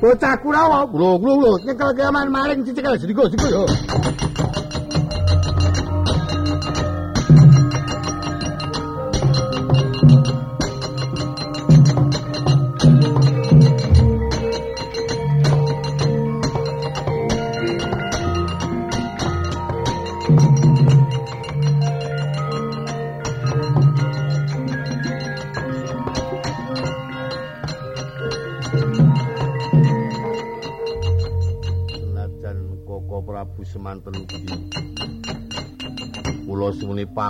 Bocah Kurawa, lho lho lho, nyekel keaman maling dicekel sediko sediko yo.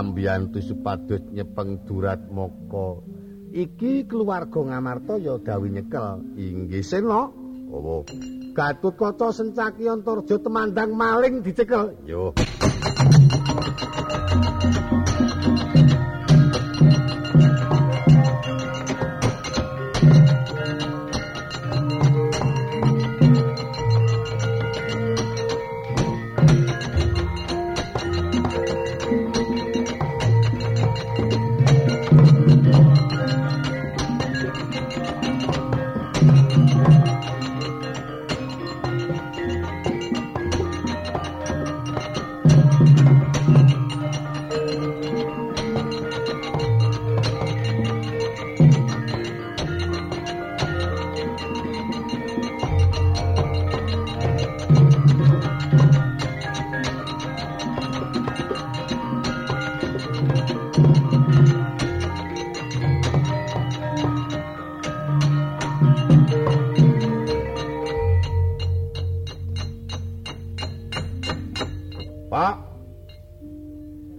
Sumuni pambiyantu supados nyepeng durat moko. Iki keluarga ngamarta ya gawe nyekel. Inggih sena oh gatut kaca sencaki antarja temandang maling dicekel. Yo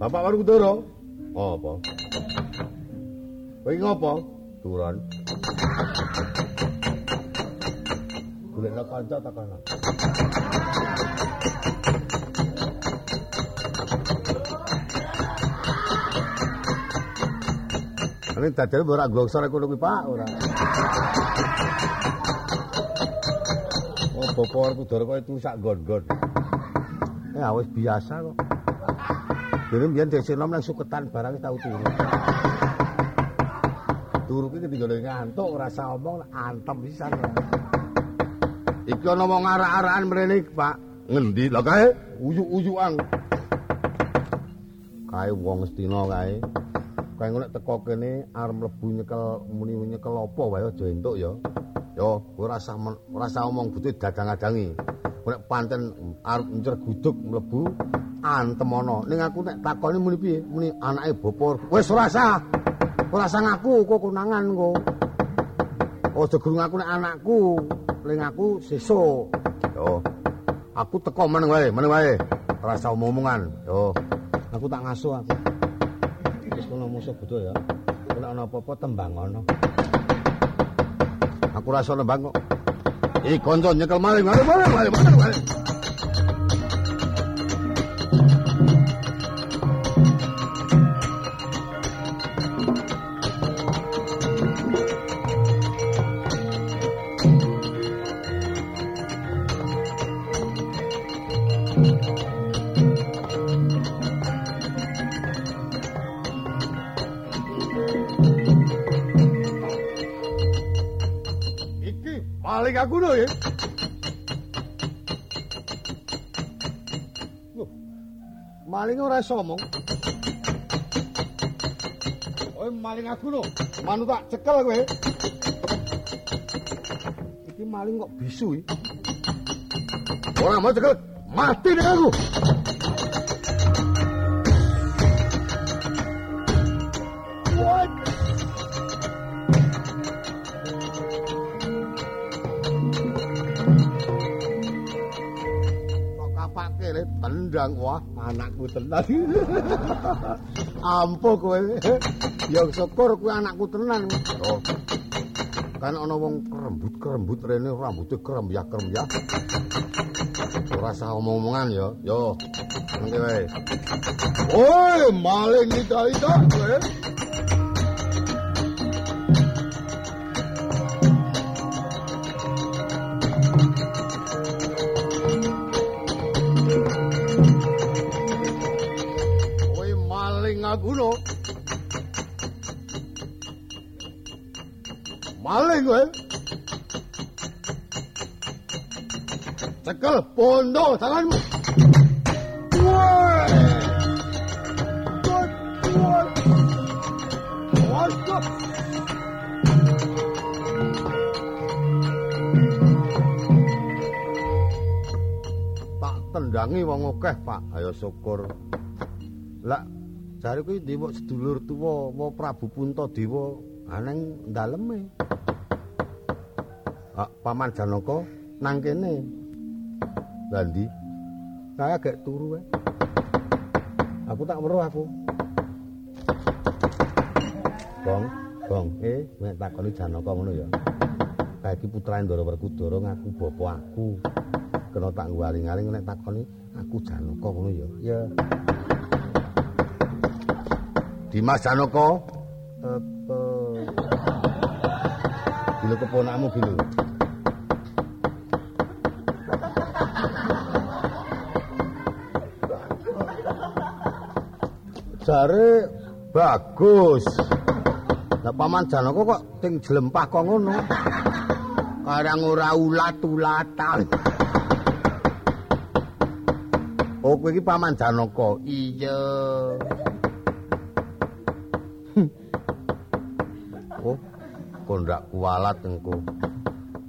Bapak Warudara. Apa? Kowe ngopo? Turan. Golekna kanca ta kana. Ini dadane ora glongsor kono kuwi, Pak, ora. Oh, bapak Warudara kowe tusak gon-gon. Ya wis biasa kok. Dene mbiyen dhewe nom nang suketan barang tau turu. Turu ki ketinggalan ngantuk ora usah omong antem pisan. Iki ana wong arak-arakan mrene, Pak. Ngendi? Lah kae uyuk-uyukan. Kae wong Astina kae. Kae ngono teko kene arep mlebu nyekel muni nyekel apa wae aja entuk ya. Yo, ora usah ora usah omong butuh dagang-dagangi. Nek panten arep njer guduk mlebu antem ana. Ning aku nek takoni muni piye? Muni anake bapa. Wis ora usah. Ora usah ngaku kok konangan kok. Aja gurung aku nek anakku. Ling aku sesuk. Yo. Aku teko meneng wae, meneng wae. Ora usah omong-omongan. Yo. Aku tak ngasuh aku. Wis kono musuh bodho ya. Nek ana apa-apa tembang ana. Aku rasa nembang kok. Iki kanca nyekel maling, maling, maling, maling, maling. Aku lho ya. Maling ora iso omong. Oi maling aku lho. Manu tak cekel kowe. Iki maling kok bisu iki. Ora mau cekel. Mati nek aku. Ndang wah anakku tenan. Ampuh kowe. Ya syukur kowe anakku tenan. Oh. kan ana wong kerembut kerembut rene rambute kremyak kremyak ora usah omong-omongan ya. Yo ngene wae. Oi maling iki ta kowe kowe. cekel bondo tanganmu. Woi. Tak tendangi wong akeh, Pak. Ayo syukur. Lah jare kuwi dewa sedulur tuwa, wa Prabu Puntadewa aneng daleme. Ah, Paman Janaka nang kene. Lah ndi? Saya gak turu wae. Aku tak weruh aku. Bong, Bong, eh nek takoni Janaka ngono ya. Kae iki putra Ndara Werkudara ngaku bapa aku. Kena tak ngwaling-aling nek takoni aku Janaka ngono ya. Ya. Dimas Janaka. Apa? Bilo keponakmu bilo. Jare bagus. Lah paman Janaka kok ting jlempah kok ngono. Kadang ora ulat-ulatan. Oh, kowe iki paman Janaka. Iya. Kok ndak kualat engko.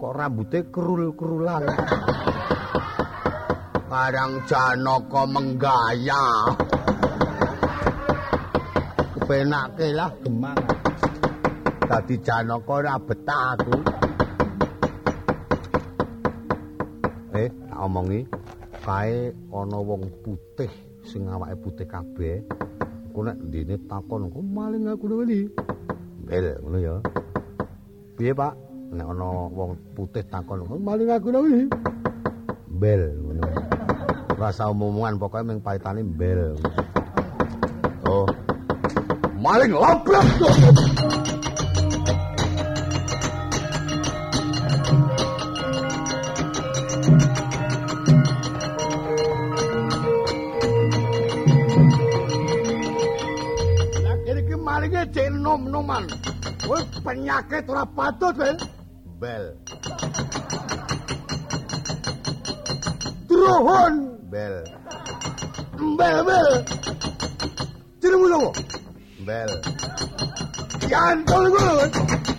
Kok rambutnya kerul-kerulan. Kadang Janaka menggaya. Kepenake lah gemang. Dadi Janaka ora betah aku. Eh, tak omongi, kae ana wong putih sing awake putih kabeh. Ku nek ndene takon, "Kok maling aku iki?" Bel, ngono ya. Piye, Pak? Nek ana wong putih takon, "Kok maling aku iki?" Bel, ngono. Rasa omongan pokoke ming paitane bel. Oh. Maling cek nom-noman. Kowe penyakit ora patut, Bel. Bel. Drohon, Bel. Bel, Bel. Jenengmu sapa? Bel. Yantol gue.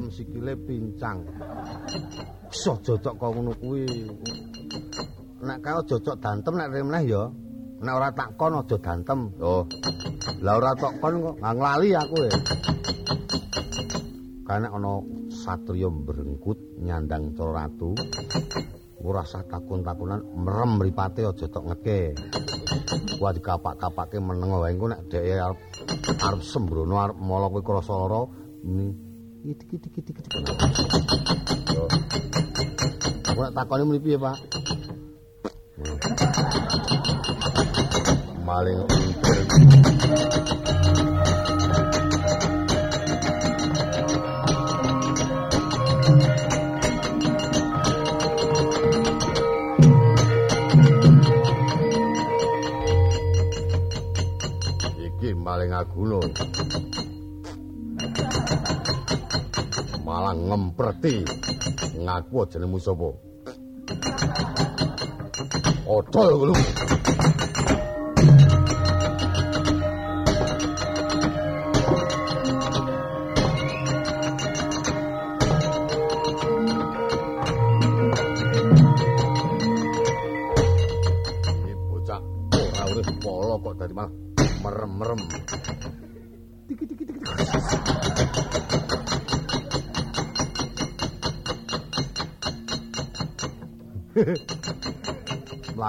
Tak antem sikile pincang. Iso jojok kok ngono kuwi. Nek kae aja jojok dantem nek remeh ya. Nek ora tak kon aja dantem. Oh. Lah ora tok kon kok nglali aku ya. Karena ana satriya brengkut nyandang cara ratu. Ora usah takun-takunan merem mripate aja tok ngeke. Kuwi dikapak-kapake meneng wae engko nek dhek arep arep sembrono arep mala kowe krasa lara iki iki iki iki. Yo. Aku nek takoni muni piye, Pak? Maling. Iki maling aguna. Malah ngempreti. Ngaku jenengmu sapa? Odol kuwi.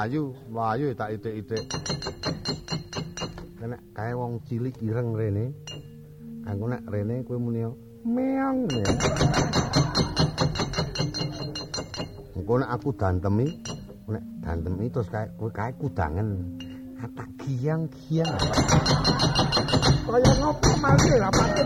Melayu, melayu tak itik-itik. Nek kae wong cilik ireng rene. Aku nek rene kowe muni meong. Engko nek aku dantemi, nek dantemi terus kae kowe kae kudangen. Kata giang-giang. Kaya ngopo mati ra pati.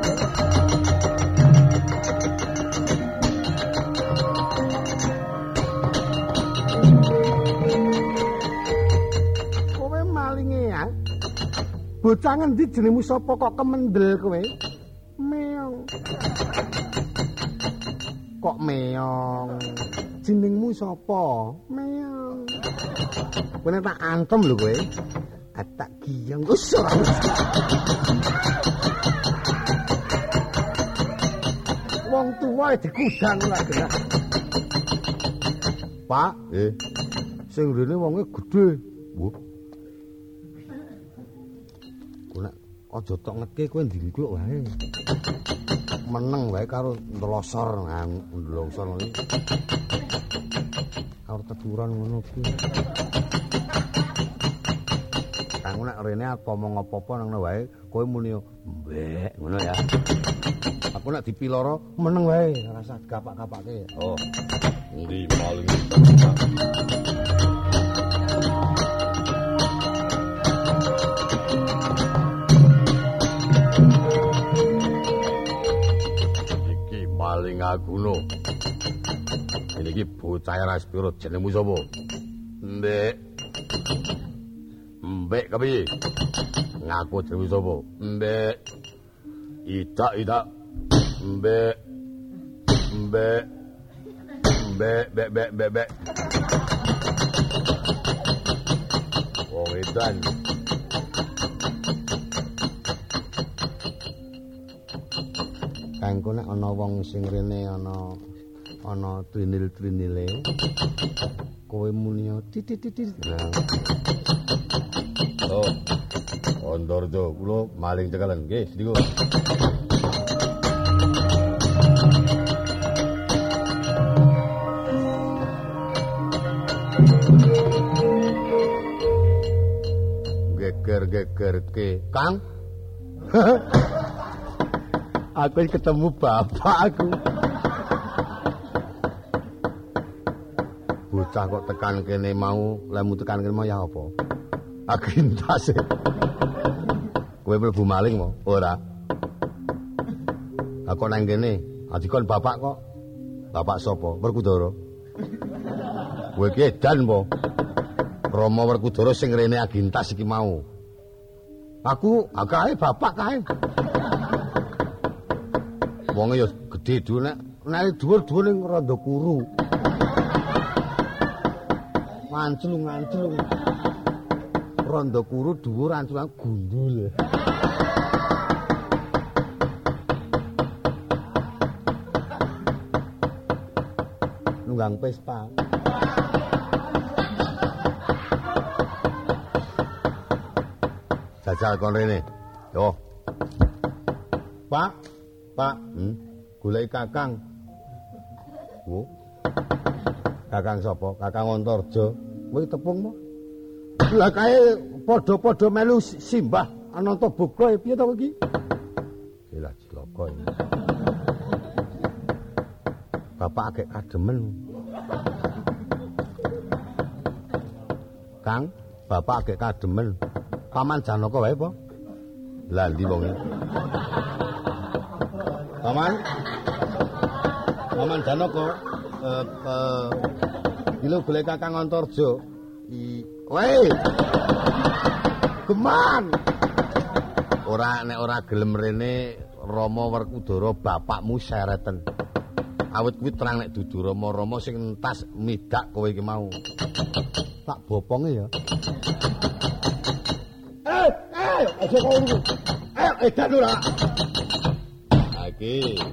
Bocah ngendi jenengmu sapa kok kemendel kowe? Meong. Kok meong? Jenengmu sapa? Meong. Kowe tak antem lho kowe. Atak giyang usah. Wong tuwa dikudang lah genah. Pak, eh. Sing rene wonge gedhe. Wah. Aja tok ngeke kowe ndingkluk wae. Meneng wae karo ndelosor nang ndelosor iki. Karo teduran ngono kuwi. Kang nek rene aku ngomong apa-apa nang wae, kowe muni mbek ngono ya. Aku nek dipiloro meneng wae, rasa gapak-gapake. Oh. Ndi paling aguna. Ini iki bocah ra sepiro jenengmu sapa? Ndek. Mbek kepiye? Ngaku jenengmu sapa? Mbek. Idak idak. Mbek. Mbek. Mbek bek bek bek bek. Wong edan. Kanggo nek ana wong sing rene ana ana trinil-trinile kowe muni titit-titit. Nah. Oh. Ondorjo kula maling cekalen nggih, sediko. Geger-geger ke, Kang. aku ketemu bapak aku. Bocah kok tekan kene mau, lemu tekan kene mau ya apa? Agintas. Kowe mlebu maling mo? Ora. Aku nang kene, adikon bapak kok. Bapak sapa? Werkudara. Kowe ki edan po. Rama Werkudara sing rene agintas iki mau. Aku akae bapak kae. Wonge ya gedhe dhuwur nek nek dhuwur-dhuwur ning rada kuru. Manclung-manclung. Randa kuru dhuwur anclung gundul. Nunggang pespa. Jajal kon rene. Yo. Pak, Pak, hmm? goleki Kakang. Wo. Kakang sapa? Kakang Antarja. Kowe tepung mo? Lah kae padha-padha melu simbah Ananta Bukra piye to iki? Jelas cilaka iki. Bapak agek kademen. Kang, bapak agek kademen. Paman Janaka wae apa? Lah ndi wong Paman? Paman Janaka eh eh Dilo golek Kakang Antarja. I Wei. Geman. Ora nek ora gelem rene Rama Werkudara bapakmu sereten. Awit kuwi terang nek dudu Rama-rama sing entas midak kowe iki mau. Tak boponge ya. Eh, eh, kau ngono. Ayo edan ora. Iki.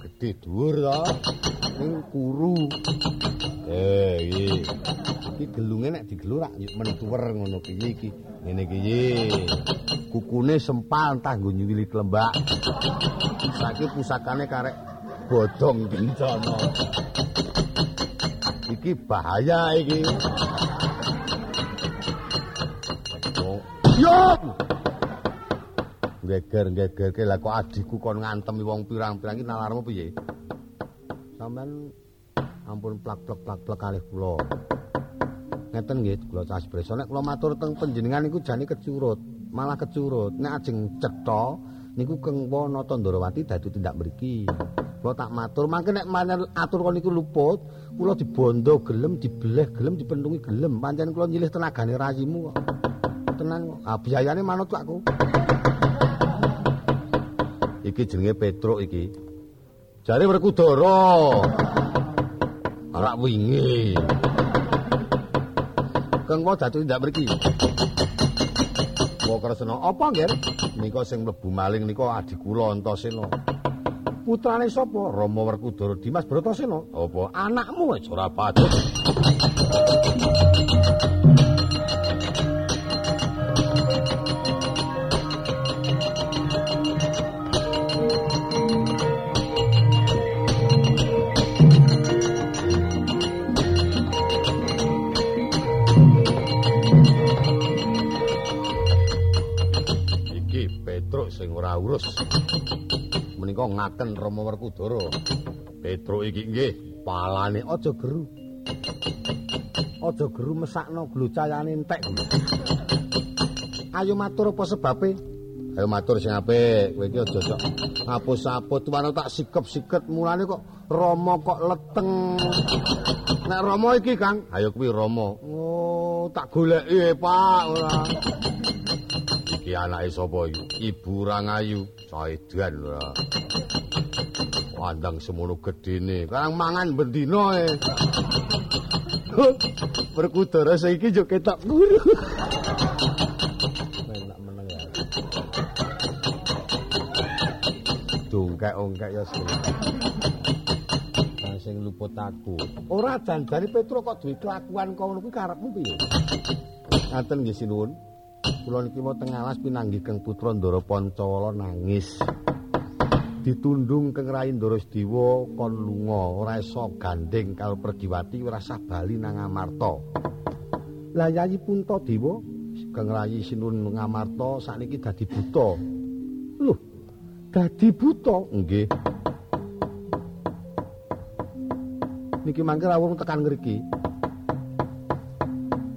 Gedhe dhuwur to. Ning kuru. Eh, iki. Iki gelunge nek digelur rak mentuwer ngono ki iki. Ngene iki. Kukune sempal entah nggo nyuwili klembak. Saiki pusakane karek bodong kencana. Iki bahaya iki. Yo! Geger-gegerke lah kok adikku kon ngantemi wong pirang-pirang iki nalarmu piye? Sampeyan ampun plak-plek kalih kula. Ngeten nggih kula caspreso nek kula matur teng panjenengan niku jane kecurut, malah kecurut. Nek ajeng cetha niku keng wana Tandrawati dadi tindak mriki. Kula tak matur, mangke nek manyen atur kon niku luput, kula dibondo gelem, dibeleh gelem, dipentungi gelem. Pancen kula nyilih tenagane rayimu kok. Tenan kok. Ah biayane manut aku. Iki jenenge Petruk iki. Jare Werkudara. Ora wingi. Kang wae dadi ndak mriki. Wa Kresna, apa nggih? Nika sing mlebu maling nika adik kula Antasena. Putrane sapa? Rama Werkudara Dimas Bratasena. Apa anakmu ora patut. Sing ora urus. Menika ngaken Rama Werkudara. Petruk iki nggih palane aja geru. Aja geru mesakno glocayane entek. Ayo matur apa sebabe? Ayo matur sing apik, kowe iki aja sok apus-apus tuwane tak sikep-siket mulane kok Rama kok leteng. Nek Rama iki, Kang, ayo kuwi Rama. Oh, tak goleki, Pak, ora. Iki anake sapa iki? Ibu Rangayu, Saidan ora. Wandang semono gedene, karang mangan bendina e. Berkudara saiki yo ketok guru. Enak meneng ya. Dongkek-ongkek ya sing. Sing luput aku. Ora janjane Petro kok duwe kelakuan kono kuwi karepmu piye? Ngaten nggih sinuwun. Kula niki mau tengalas pinanggih Kang Putra Ndara Pancawala nangis. Ditundung Kang Rai Ndara Sediwa kon lunga ora iso gandeng karo Pergiwati ora sah bali nang Amarta. Lah Yayi Puntadewa Kang Rai Sinun Ngamarta sakniki dadi buta. Loh, dadi buta? Nggih. Niki mangke rawuh tekan ngriki.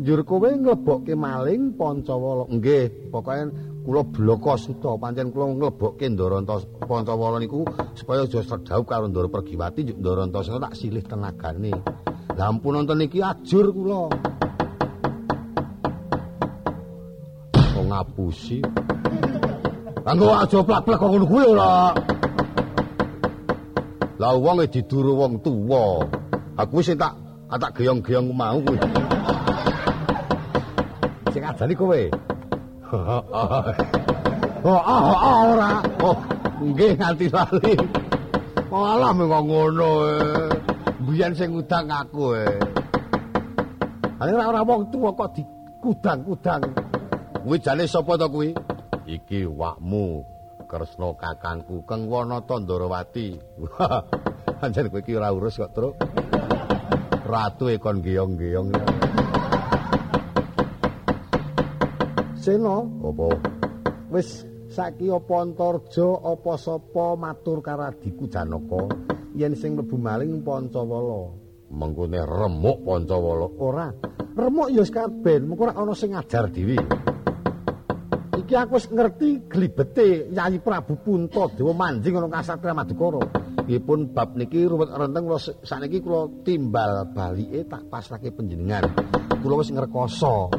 Njur kowe nglebokke maling Pancawala. Nggih, pokoke kula bloko suta pancen kula nglebokke Ndaranta Pancawala niku supaya aja sedhaup karo Ndara Pergiwati njuk Ndaranta tak silih tenagane. Lah ampun nonton iki ajur kula. Kok ngapusi? Kanggo aja plak-plak kok ngono kuwi ora. Lah wong diduru wong tuwa. Aku sing tak tak geyong-geyong mau kuwi. Sing ajani kowe. Oh, ah, ah, ora. Oh, nggih nganti lali. Oh, alah mengko ngono e. Biyen sing ngudang aku e. Ane ora ora wong tuwa kok dikudang-kudang. Kuwi jane sapa to kuwi? Iki wakmu. Kresna kakangku Kang Wanata Ndarawati. Anjen kowe iki ora urus kok, Truk. Ratu e kon geyong-geyong. Sena, apa? Wis saiki apa Antarja apa sapa matur karo adiku Janaka yen sing mlebu maling Pancawala. Mengkone remuk Pancawala. Ora. Remuk ya wis kaben, mengko ora ana sing ngajar dhewe. Iki aku wis ngerti glibete Yayi Prabu Puntadewa manjing ana Kasatria Madukara. Nggih bab niki ruwet renteng kula sakniki kula timbal balike tak pasrahke panjenengan. Kula wis ngrekoso.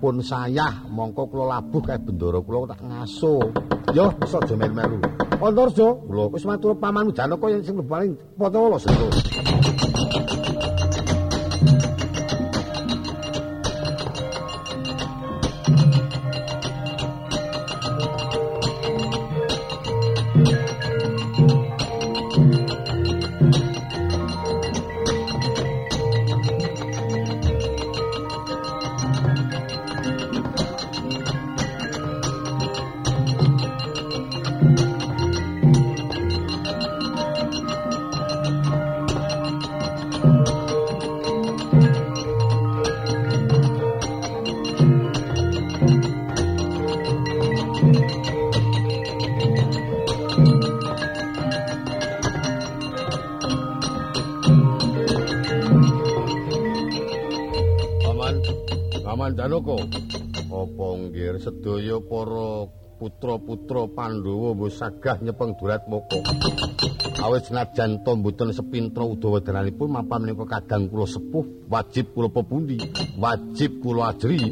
Pun sayah mongko kula labuh kae bendara kula tak ngaso. Yo bisa aja melu-melu. Antarja, kula wis matur pamanmu Janaka sing paling Pancawala sedo. Putra-putra Pandhawa mbok sagah nyepeng durat moko. awit senajan to mboten sepintra Udawa dalanipun mapan menika kadang kula sepuh wajib kula pepundi wajib kula ajri.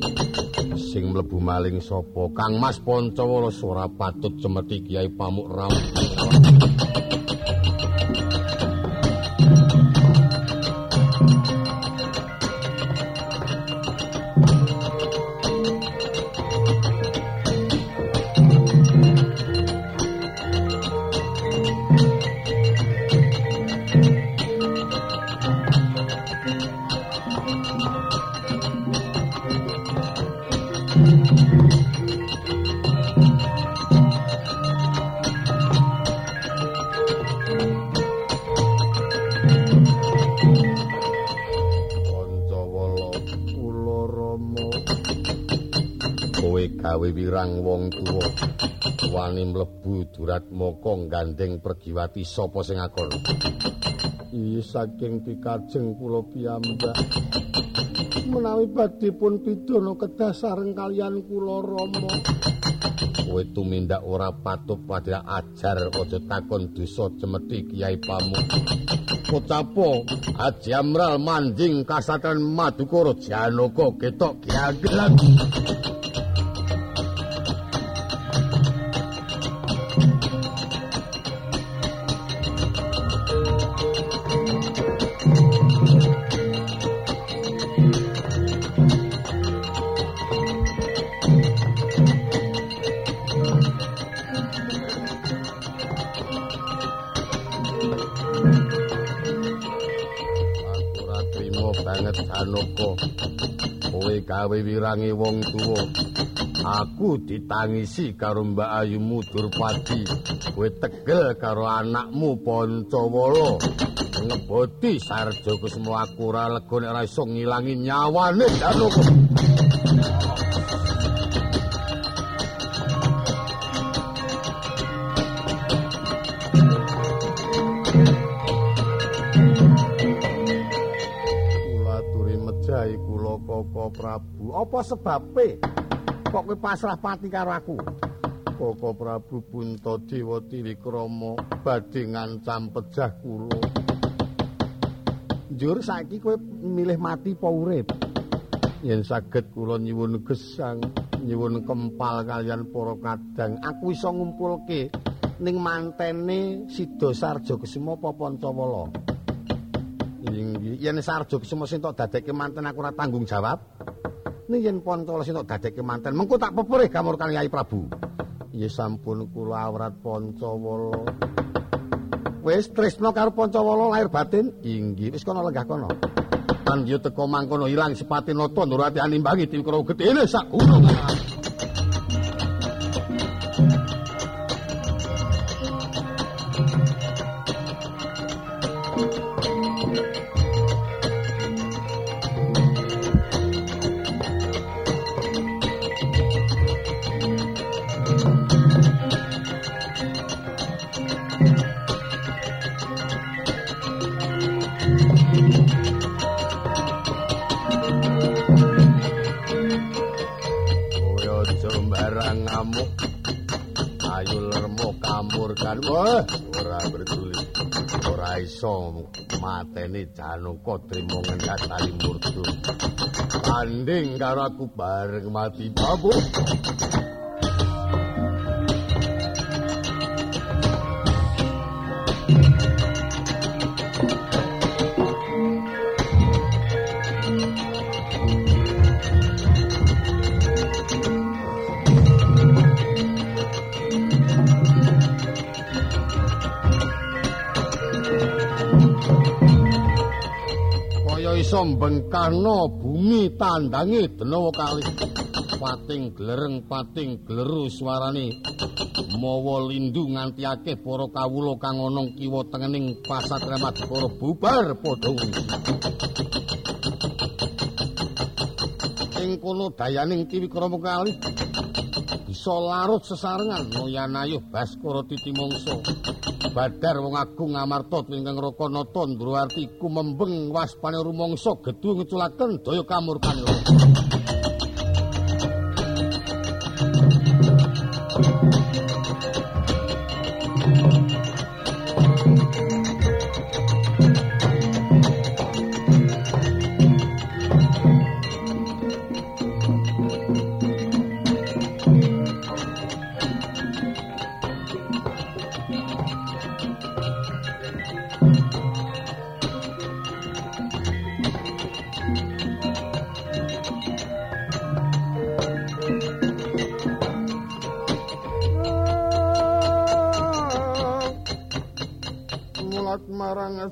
Sing mlebu maling sapa? Kang Mas Pancawala ora patut cemeti Kiai Pamuk Rawuh wirang wong tuwa. Wani mlebu durat moko gandeng pergiwati sapa sing akon iki saking pikajeng kula piyambak. Menawi badhe pun pidana kedah sareng kalian kula rama. Kowe tumindak ora patut padha ajar aja takon dosa cemeti kiai pamu Pocapo Haji Amral manjing kasatan Madukara Janaka ketok kiagelan gawe wirangi wong tuwa. Aku ditangisi karo Mbak Ayumu Durpati. Kowe tegel karo anakmu Pancawala. Ngeboti sarja kusmo aku ora lega nek ora iso ngilangi nyawane Janaka. Prabu. Apa sebabe kok kowe pasrah pati karo aku? Koko Prabu Punta Dewa Trikrama badhe ngancam pejah kula. Njur saiki kowe milih mati apa urip? Yen saged kula nyuwun gesang, nyuwun kempal kalian para kadang, aku iso ngumpulke ning mantene Sida Sarja Kesuma apa Pancawala. Yen Sarja Kesuma sing tok dadekke manten aku ora tanggung jawab. Ning yen Pancawala sing dadekke manten, mengko tak pepurih kamur Kyai Prabu. Ya sampun kula awrat Pancawala. Wis tresna karo Pancawala lahir batin? Inggih, wis kono lenggah kono. Pandya teko mangkono ilang sepati nata nurati animbangi tiwikra gedene sak gunung. Janaka trimo ngendas kali murdu. Banding karo aku bareng mati babu. Iso bengkano bumi tandangi denawa kali. Pating glereng pating gleru swarane mawa lindu nganti akeh para kawula kang ana kiwa tengening pasakramat para bubar padha ing kono dayaning kiwikrama kali bisa larut sesarengan. Noyanayuh baskara titimangsa badar wong agung amarta ingkang rakanata ndruwarti kumembeng waspane rumangsa gedhu ngeculaken daya kamurkane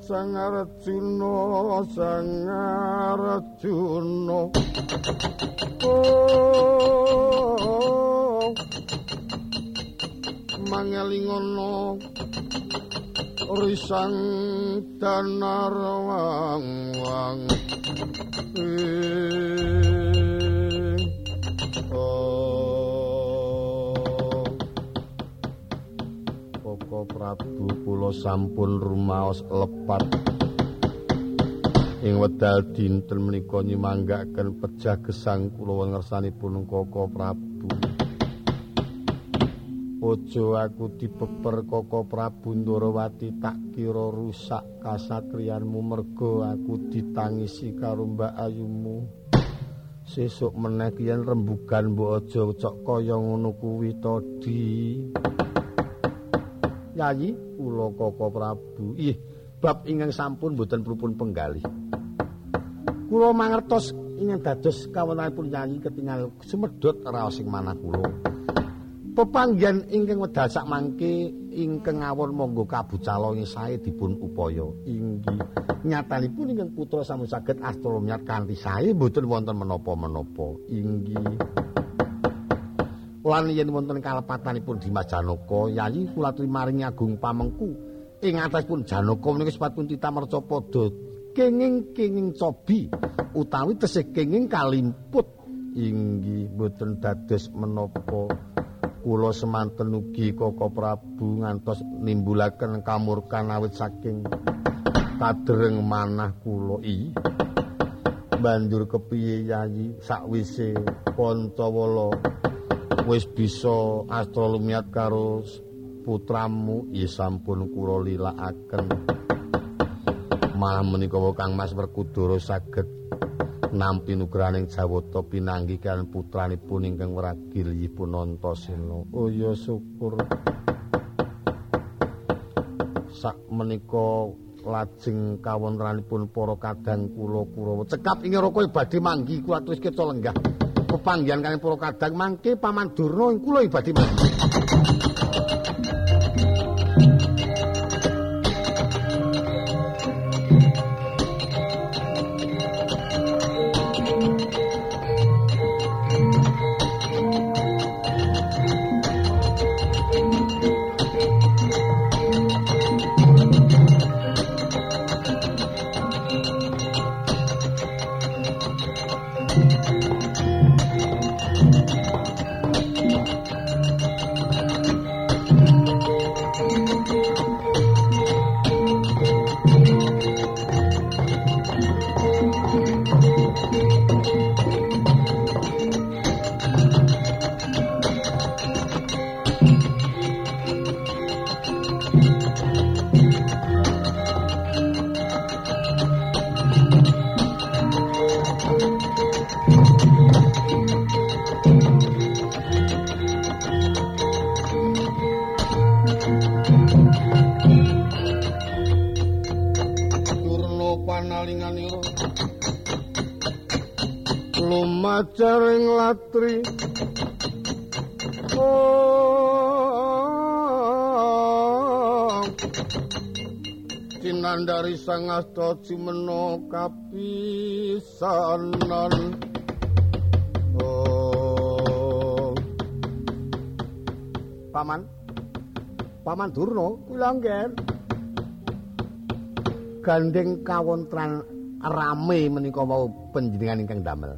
sang Arjuna sang Arjuna oh. Mangelingono risang danar wang wang Prabu kula sampun rumaos lepat. Ing wedal dinten menika nyimanggaken pejah gesang kula ngersanipun Koko Prabu. Ojo aku dipeper Koko Prabu Ndorowati tak kira rusak kasatriyanmu mergo aku ditangisi karo Mbak Ayumu. Sesuk meneh yen rembugan mbok aja cok kaya ngono kuwi to di Yayi kula Koko Prabu. Ih, bab ingkang sampun boten pripun penggalih. Kula mangertos ingkang dados kawonanipun Yayi ketingal sumedhot raos ing manah kula. Pepanggihan ingkang wedal sak mangke ingkang ngawon monggo kabucala ing sae dipun upaya. Inggih nyatanipun ingkang putra sampun saged astrolomyat kanthi sae boten wonten menapa-menapa. Inggih. Lan yen wonten kalepatanipun Dimas Janaka yayi kula trimaring agung pamengku. Ing atasipun Janaka menika sepatun tita merca padha kenging-kenging cobi utawi tesih kenging kalimput. Inggih boten dados menapa kula semanten ugi Koko Prabu ngantos nimbulaken kamurkan awit saking kadereng manah kula i. Banjur kepiye yayi? Sakwise Pancawala wis bisa astrolumiat karo putramu ya sampun kula lilakaken malah menika Kang Mas Werkudara saged nampi nugraning Jawata pinanggi kan putranipun ingkang wragilipun Antasena oh ya syukur. Sak menika lajeng kawontenanipun para kadang kula Kurawa. Cekap ing roko badhe manggi kuwi terus kita lenggah pepanggihan kalian para kadang mangke paman Durna ing kula ibadi mangke sang asta cimena kapisanan. Oh. Paman. Paman durna kuwi langgen gandeng kawontran rame menika wau panjenengan ingkang damel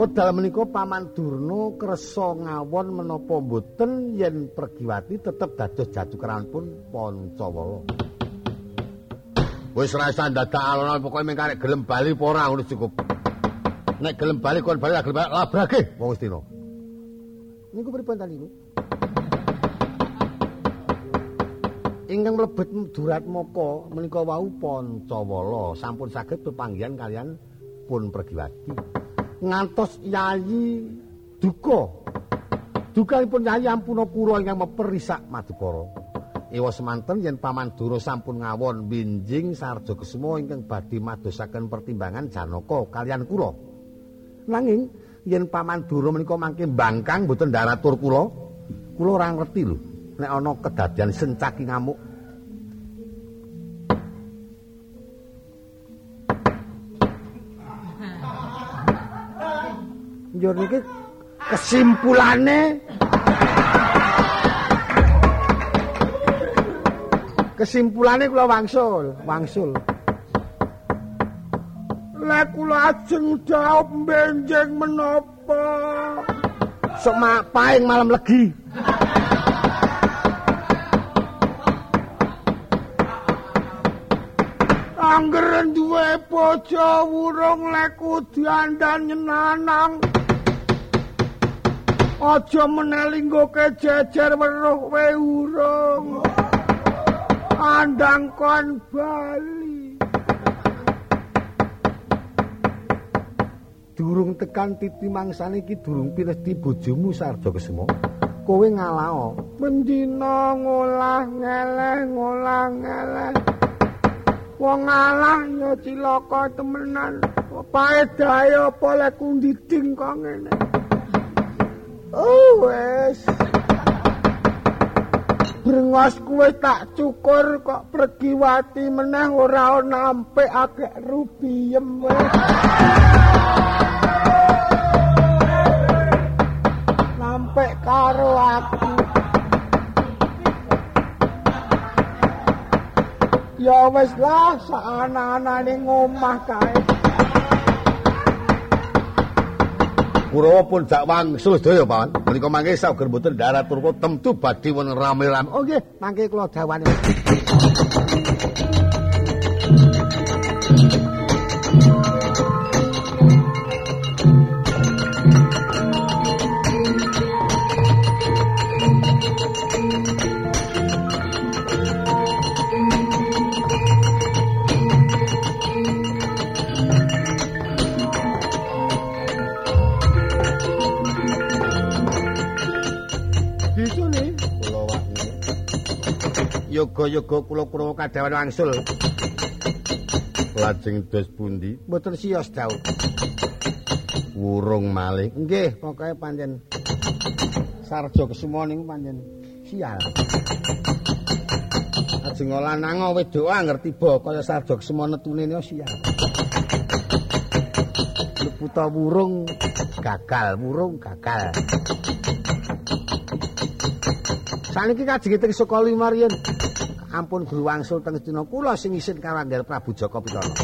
Wedal menika paman Durna kersa ngawon menapa mboten yen Pergiwati tetep dados jatukaranipun Pancawala. Wis ra usah dadak alon pokoke mung karek gelem bali apa ora ngono cukup. Nek gelem bali kon bali gelem labrake wong Astina. Niku pripun ta niku? Ingkang mlebet durat moko menika wau Pancawala sampun saged pepanggihan kalian pun pergiwati. Ngantos yayi duka. Dukanipun yayi ampuna kura ingkang meperisak Madukara. Ewa semanten yen Paman Dura sampun ngawon binjing sarja kesemo ingkang badhe madosaken pertimbangan Janaka kalian kula. Nanging yen Paman Dura menika mangke bangkang mboten ndaratur kula, kula ora ngerti lho nek ana kedadian sencaki ngamuk njur niki kesimpulane kesimpulane kula wangsul wangsul. Lek kula ajeng jawab benjing menapa? Sok paing malam legi. Angger duwe bojo wurung lek diandan nyenanang Aja menelinggo kejejer weruh we urung Andang kon bali. Durung tekan titi mangsane iki durung pinesti bojomu sarja kesemo kowe ngalao. Mendina ngolah ngeleh ngolah ngeleh. Wong ngalah ya cilaka temenan. Paedahe apa lek kundiding kok ngene oh wes. Brengos kuwe tak cukur kok pergi wati meneh ora ana ampe agek rubiem wes. Sampai karo aku. Ya wis lah saana-anane ngomah kae. Kurawa pun jak wangsul sedaya, Pak. Menika mangke sager mboten darat turko temtu badhe wonten rame-rame. Oh nggih, mangke kula dawani. Yoga-yoga kula Kurawa kadawan wangsul. Lajeng dos pundi? Mboten siyos dawuh. Wurung malih. Nggih, pokoke pancen sarja kesumo niku pancen sial. Ajeng lanang wedoke ngerti ba kaya sarja kesumo netune niku sial. Leputa wurung gagal, wurung gagal. Saniki kajenge teng sekolah Marian. Ampun guru wangsul teng dina kula sing isin kawangger Prabu Jaka Pitana.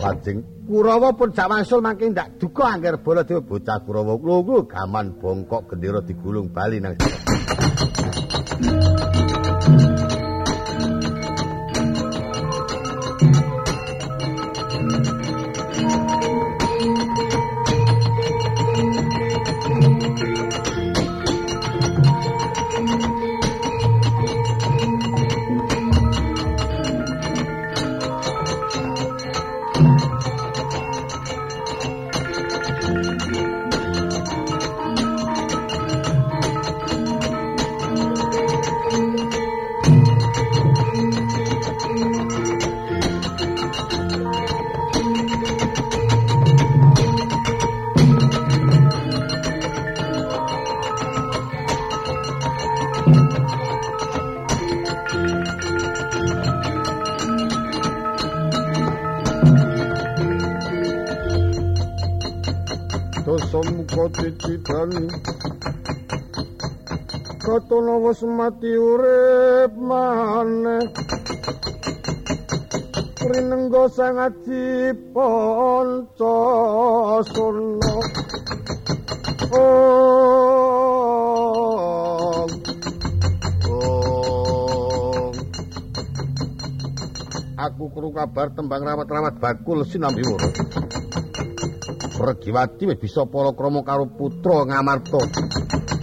Lajeng Kurawa pun jak wangsul mangke ndak duka angger bola dhewe bocah Kurawa lho gaman bongkok gendera digulung bali nang wis mati urip maneh. Rinenggo sangat diponco sono oh aku kru kabar tembang rawat-rawat bakul sinambi woro Regiwati wis bisa palakrama karo putra Ngamarta.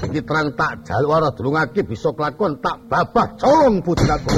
Iki terang tak jaluk ora dulungake bisa kelakon tak babah colong putri aku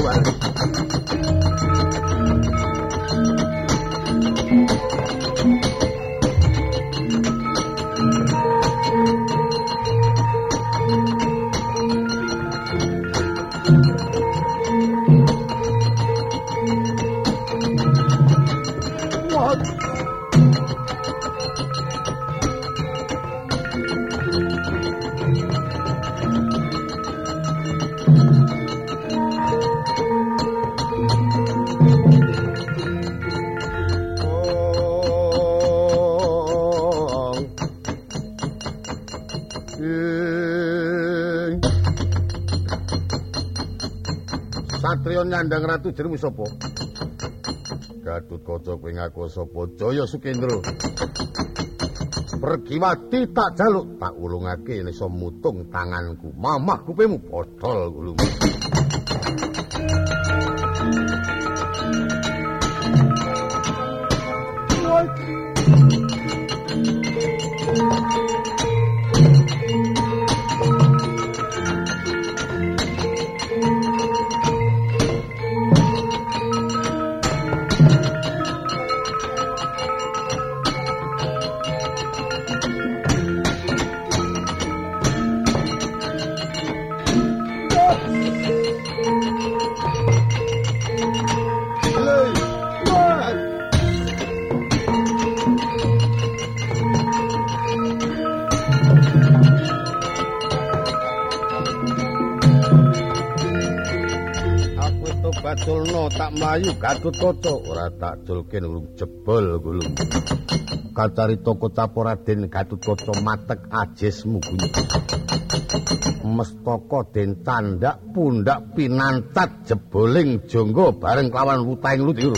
Nyandang ratu jenengmu sapa? Gatut kaca kowe ngaku sapa? Jaya Sukendra. Pergiwati tak jaluk tak ulungake iso mutung tanganku. Mamah kupemu bodol gulumu. Mlayu gatut kaca ora tak culke nulung jebol gulung. Kacarita kocap Raden gatut kaca matek ajesmu gunung mestaka den candak pundak pinancat jeboling jonggo bareng kawan wutaing lutir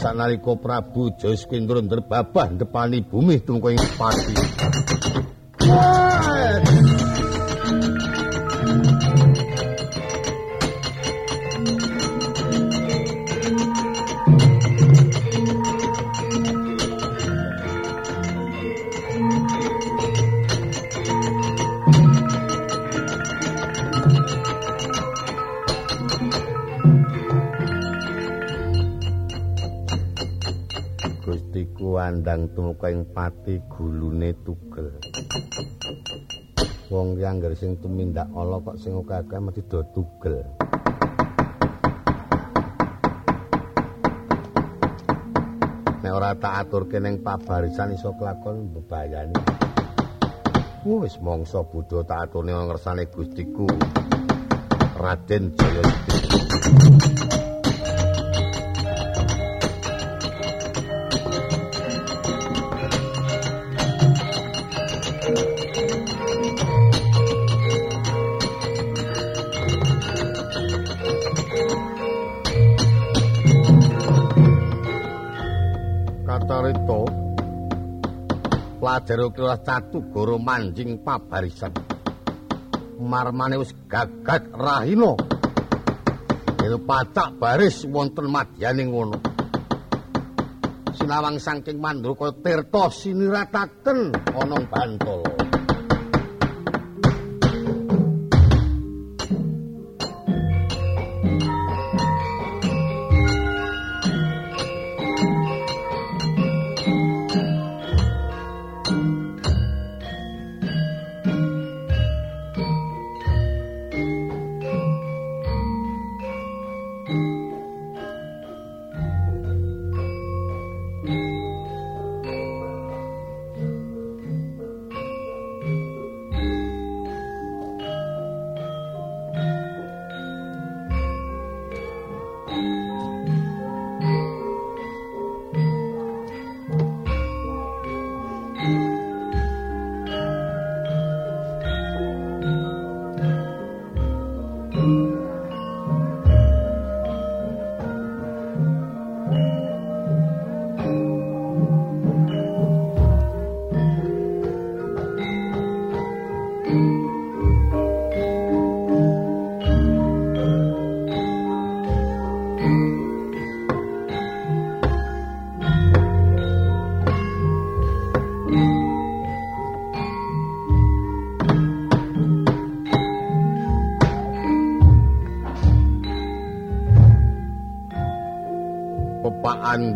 sanalika Prabu Jayaskendra ndrebabah ndepani bumi tumeka ing pati kandang tumeka ing pati gulune tugel. Wong yang sing tumindak ala kok sing akeh mesti do tugel. Nek ora tak aturke ning pabarisan iso kelakon bebayani. Wis mongso budha tak aturne ngersane Gustiku. Raden Jayawati. Jero kira catu goro manjing pabarisan. Marmane wis gagat rahina. Yen pacak baris wonten madyaning ngono. Sinawang saking mandruka tirta sinirataken ana bantala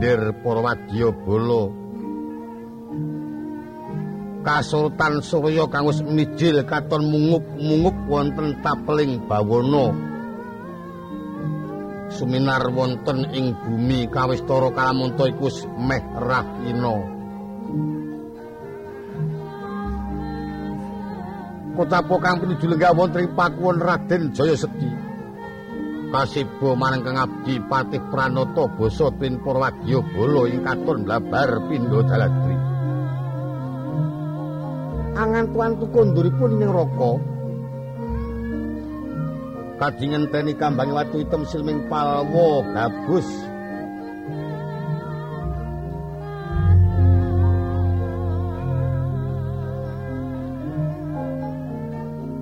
Andir Purwadya Bala. Kasultan Surya kang wis mijil katon mungup-mungup wonten tapeling bawana. Suminar wonten ing bumi kawistara kalamunta iku meh rahina. Kota kang pinuju lenggah wonten ing pakuwon Raden Jayaseti kasibo manengkang abdi patih pranata basa tin purwadya bala ing katon blabar pindha daladri angan tuan tukunduripun ing raka Tadi ngenteni kambangi watu hitam silming palwo gabus.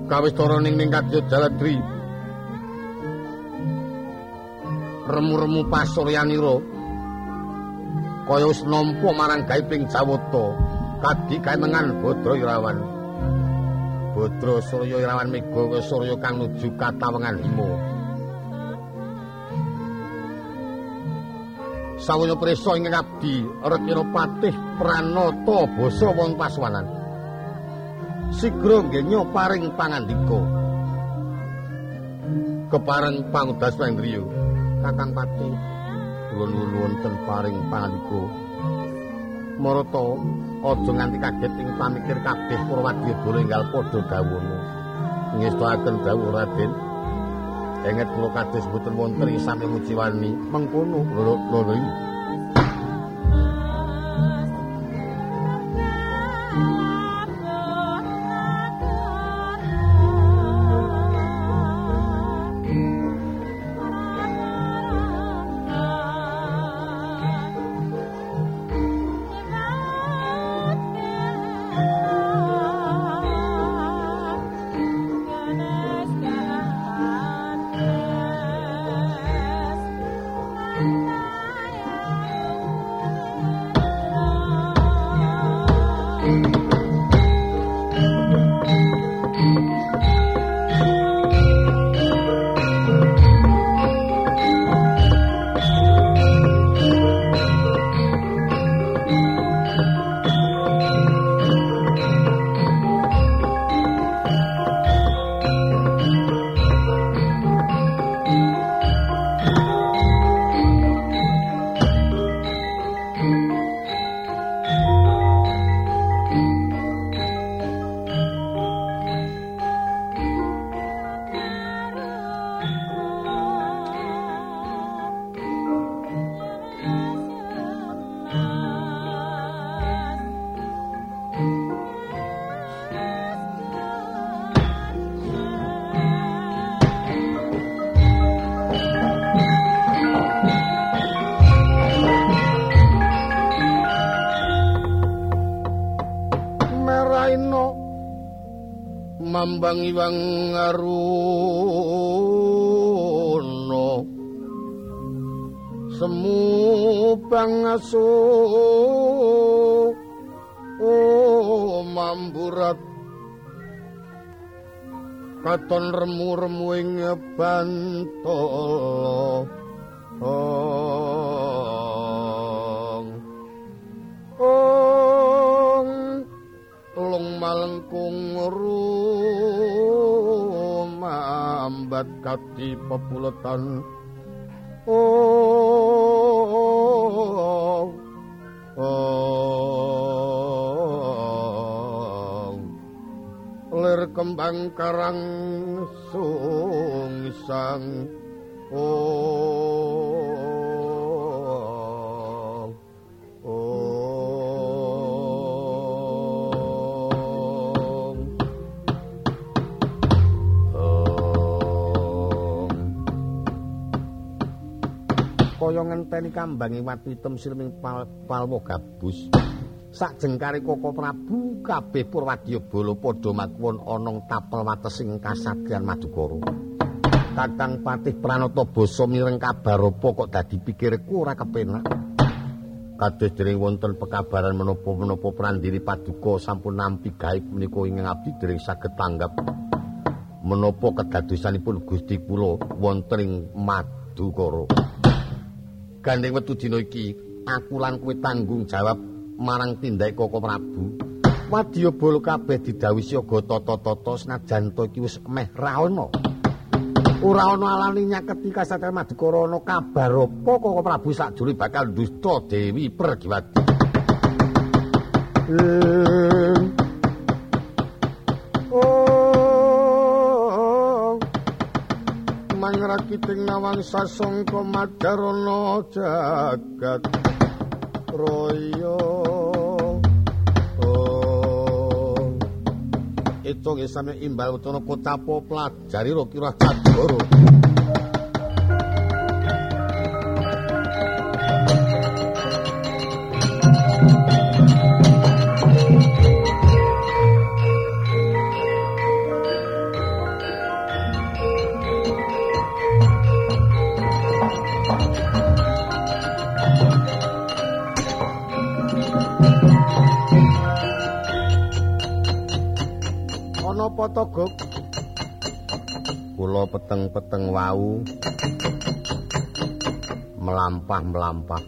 Kawis toro ning ning kadya jaladri. Remu-remu pasuryanira. Kaya wis nampa marang gaiping Jawata. Kadi kaenengan Badra Irawan. Badra Surya Irawan Mega Surya kang nuju katawengan Hima. Sawaya prisa ing abdi Rekira Patih Pranata basa wong pasuwanan. Sigra ngenya paring pangandika. Kepareng pangudas Wendriya. Kakang Patih kula nuwun wonten paring pangandika. Marata aja nganti kaget ing pamikir kabeh Purwadya Bala enggal padha dawuhna. Ngestakaken dawuh Raden. Enget kula kados boten wonten sami mujiwani mengkono loro loro iwang ngaruno semu pangaso. Oh mamburat. Katon remu-remu ing bantol pepuletan. Oh oh lir kembang karang sungsang kaya ngenteni kambange watu item silming pal palwa gabus sak jengkare koko prabu kabeh purwadya bala padha makuwon ana tapel watesing kasatriyan madukara. Kakang patih pranata basa mireng kabar apa kok dadi pikirku ora kepenak. Kados dereng wonten pekabaran menapa-menapa prandiri paduka sampun nampi gaib menika ing abdi dereng saged tanggap. Menapa kedadosanipun Gusti kula wonten ing madukara gandeng wetu dina iki aku lan kowe tanggung jawab marang tindake Koko Prabu. Wadya bolo kabeh didhawuhi siaga tata-tata senajan to iki wis meh ra ono. Ora ana alane nyaketi kasatria Madukara ana kabar apa Koko Prabu sakjroning bakal dusta Dewi Pergiwati. Mangrakiting nawang sasongko madarana jagat raya eco ngesame imbal wetana kocapo pelajari ro kira cadoro. Ana apa to, Guk? Kula peteng-peteng wau melampah-melampah.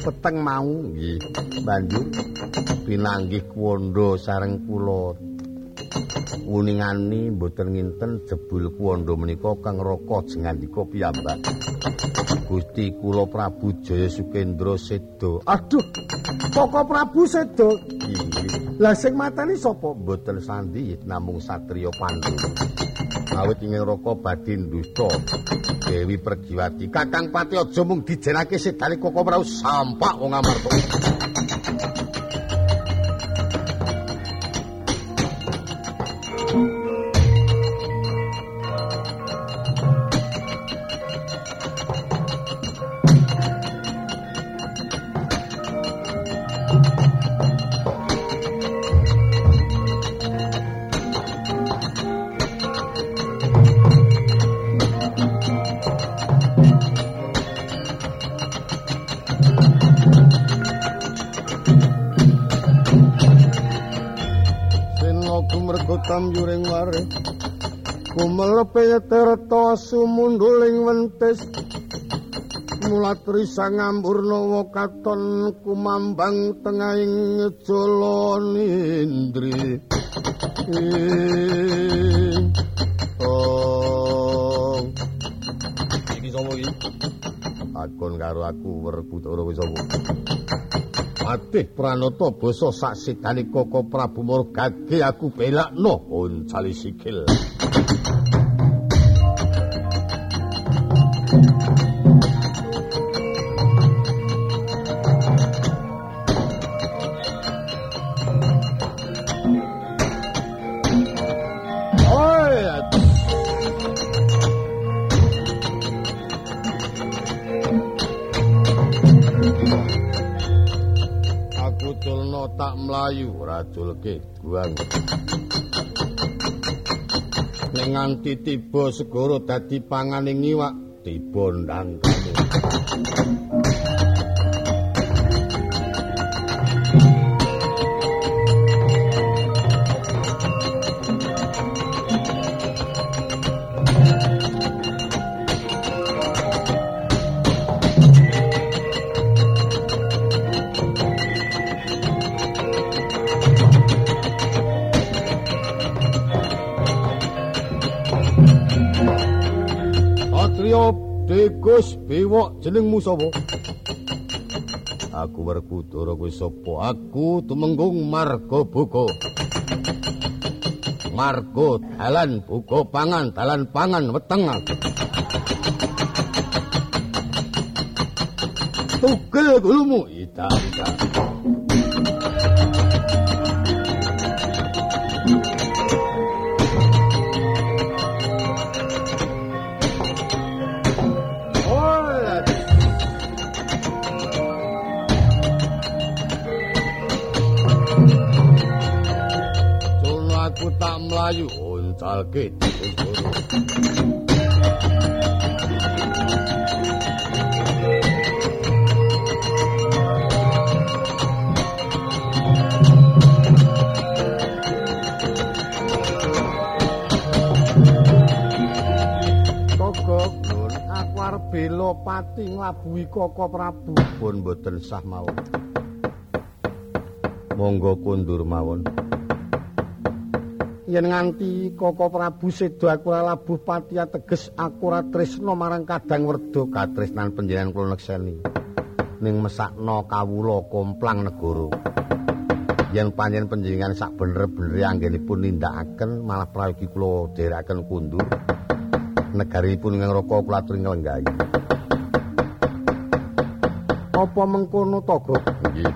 Peteng mau Nggih, banjur pinanggih kuwanda sareng kula. Uningani mboten nginten jebul kuwanda menika Kang Raka jengandika piyambak. Gusti kula Prabu Jaya Sukendra Seda. Aduh, Koko Prabu Seda. Lah sing mateni sapa? Mboten sandi namung satriya Pandhu. Awit ingin Raka badhe ndusta Dewi Pergiwati. Kakang Pati aja mung dijenake sedane Koko Prabu sampak wong Amarta. Terta sumunduling wentis. Mulatri sangamburnawa katon kumambang tengahing jala nindri. Oh. Iki sapa iki? Akon karo aku werbu ora wis sapa. Patih Pranata basa sak sidane Koko Prabu Morgage aku belakno oncali sikil. Mlayu ora culke guang. Nek nganti tiba segara dadi panganing iwak, tiba ndangkane. Degus Bewok jenengmu sapa? Aku Werkudara kuwi sapa? Aku tumenggung Marga Buka. Marga dalan buka pangan, dalan pangan weteng. Tugel gulumu ita Nun, aku arep bela pati nglabuhi Koko Prabu. Pun boten sah mawon. Monggo kundur mawon. Yen nganti Koko Prabu seda aku ora labuh pati ateges aku ora tresna marang Kadang Werda. Katresnan panjenengan kula nekseni. Ning mesakno kawula komplang negara. Yen panjenengan panjenengan sak bener-benere anggenipun nindakaken malah prayogi kula derekaken kundur. Negarinipun ing Raka kula aturi nglenggahi. Apa mengkono to? Nggih.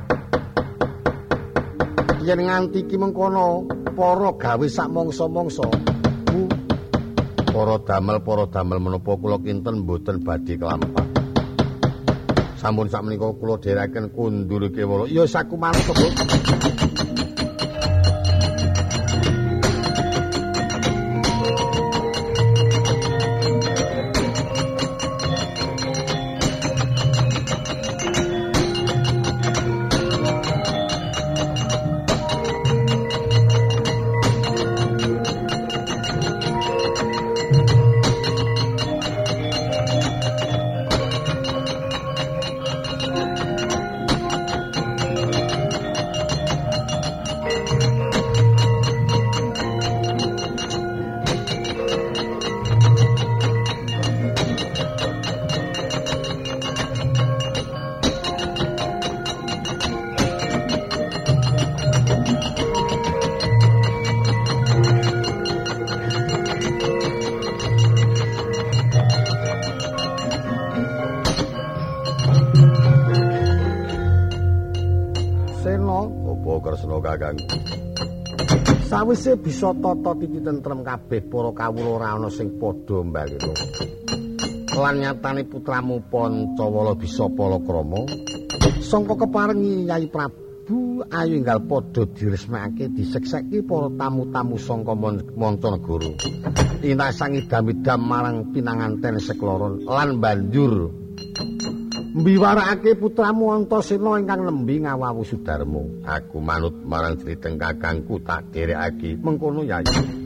Yen nganti iki mengkono para gawe sak mangsa-mangsa. Para damel, para damel menapa kula kinten mboten badhe kelampah. Sampun sak menika kula dherekaken kundur kewala. Ya saku manut, Sawise bisa tata titi tentrem kabeh para kawula ora ana sing padha mbalino lan nyatane putramu Pancawala bisa palakrama sangka keparengi Yai Prabu ayu enggal padha diresmekake disekseki para tamu-tamu sangka Mancanegara inasangi damidam marang pinanganten sekloron lan banjur mbiwarakake putramu Antasena ingkang nembi ngawawu Sudarma. Aku manut marang criteng kakangku tak derekake. Mengkono yayi.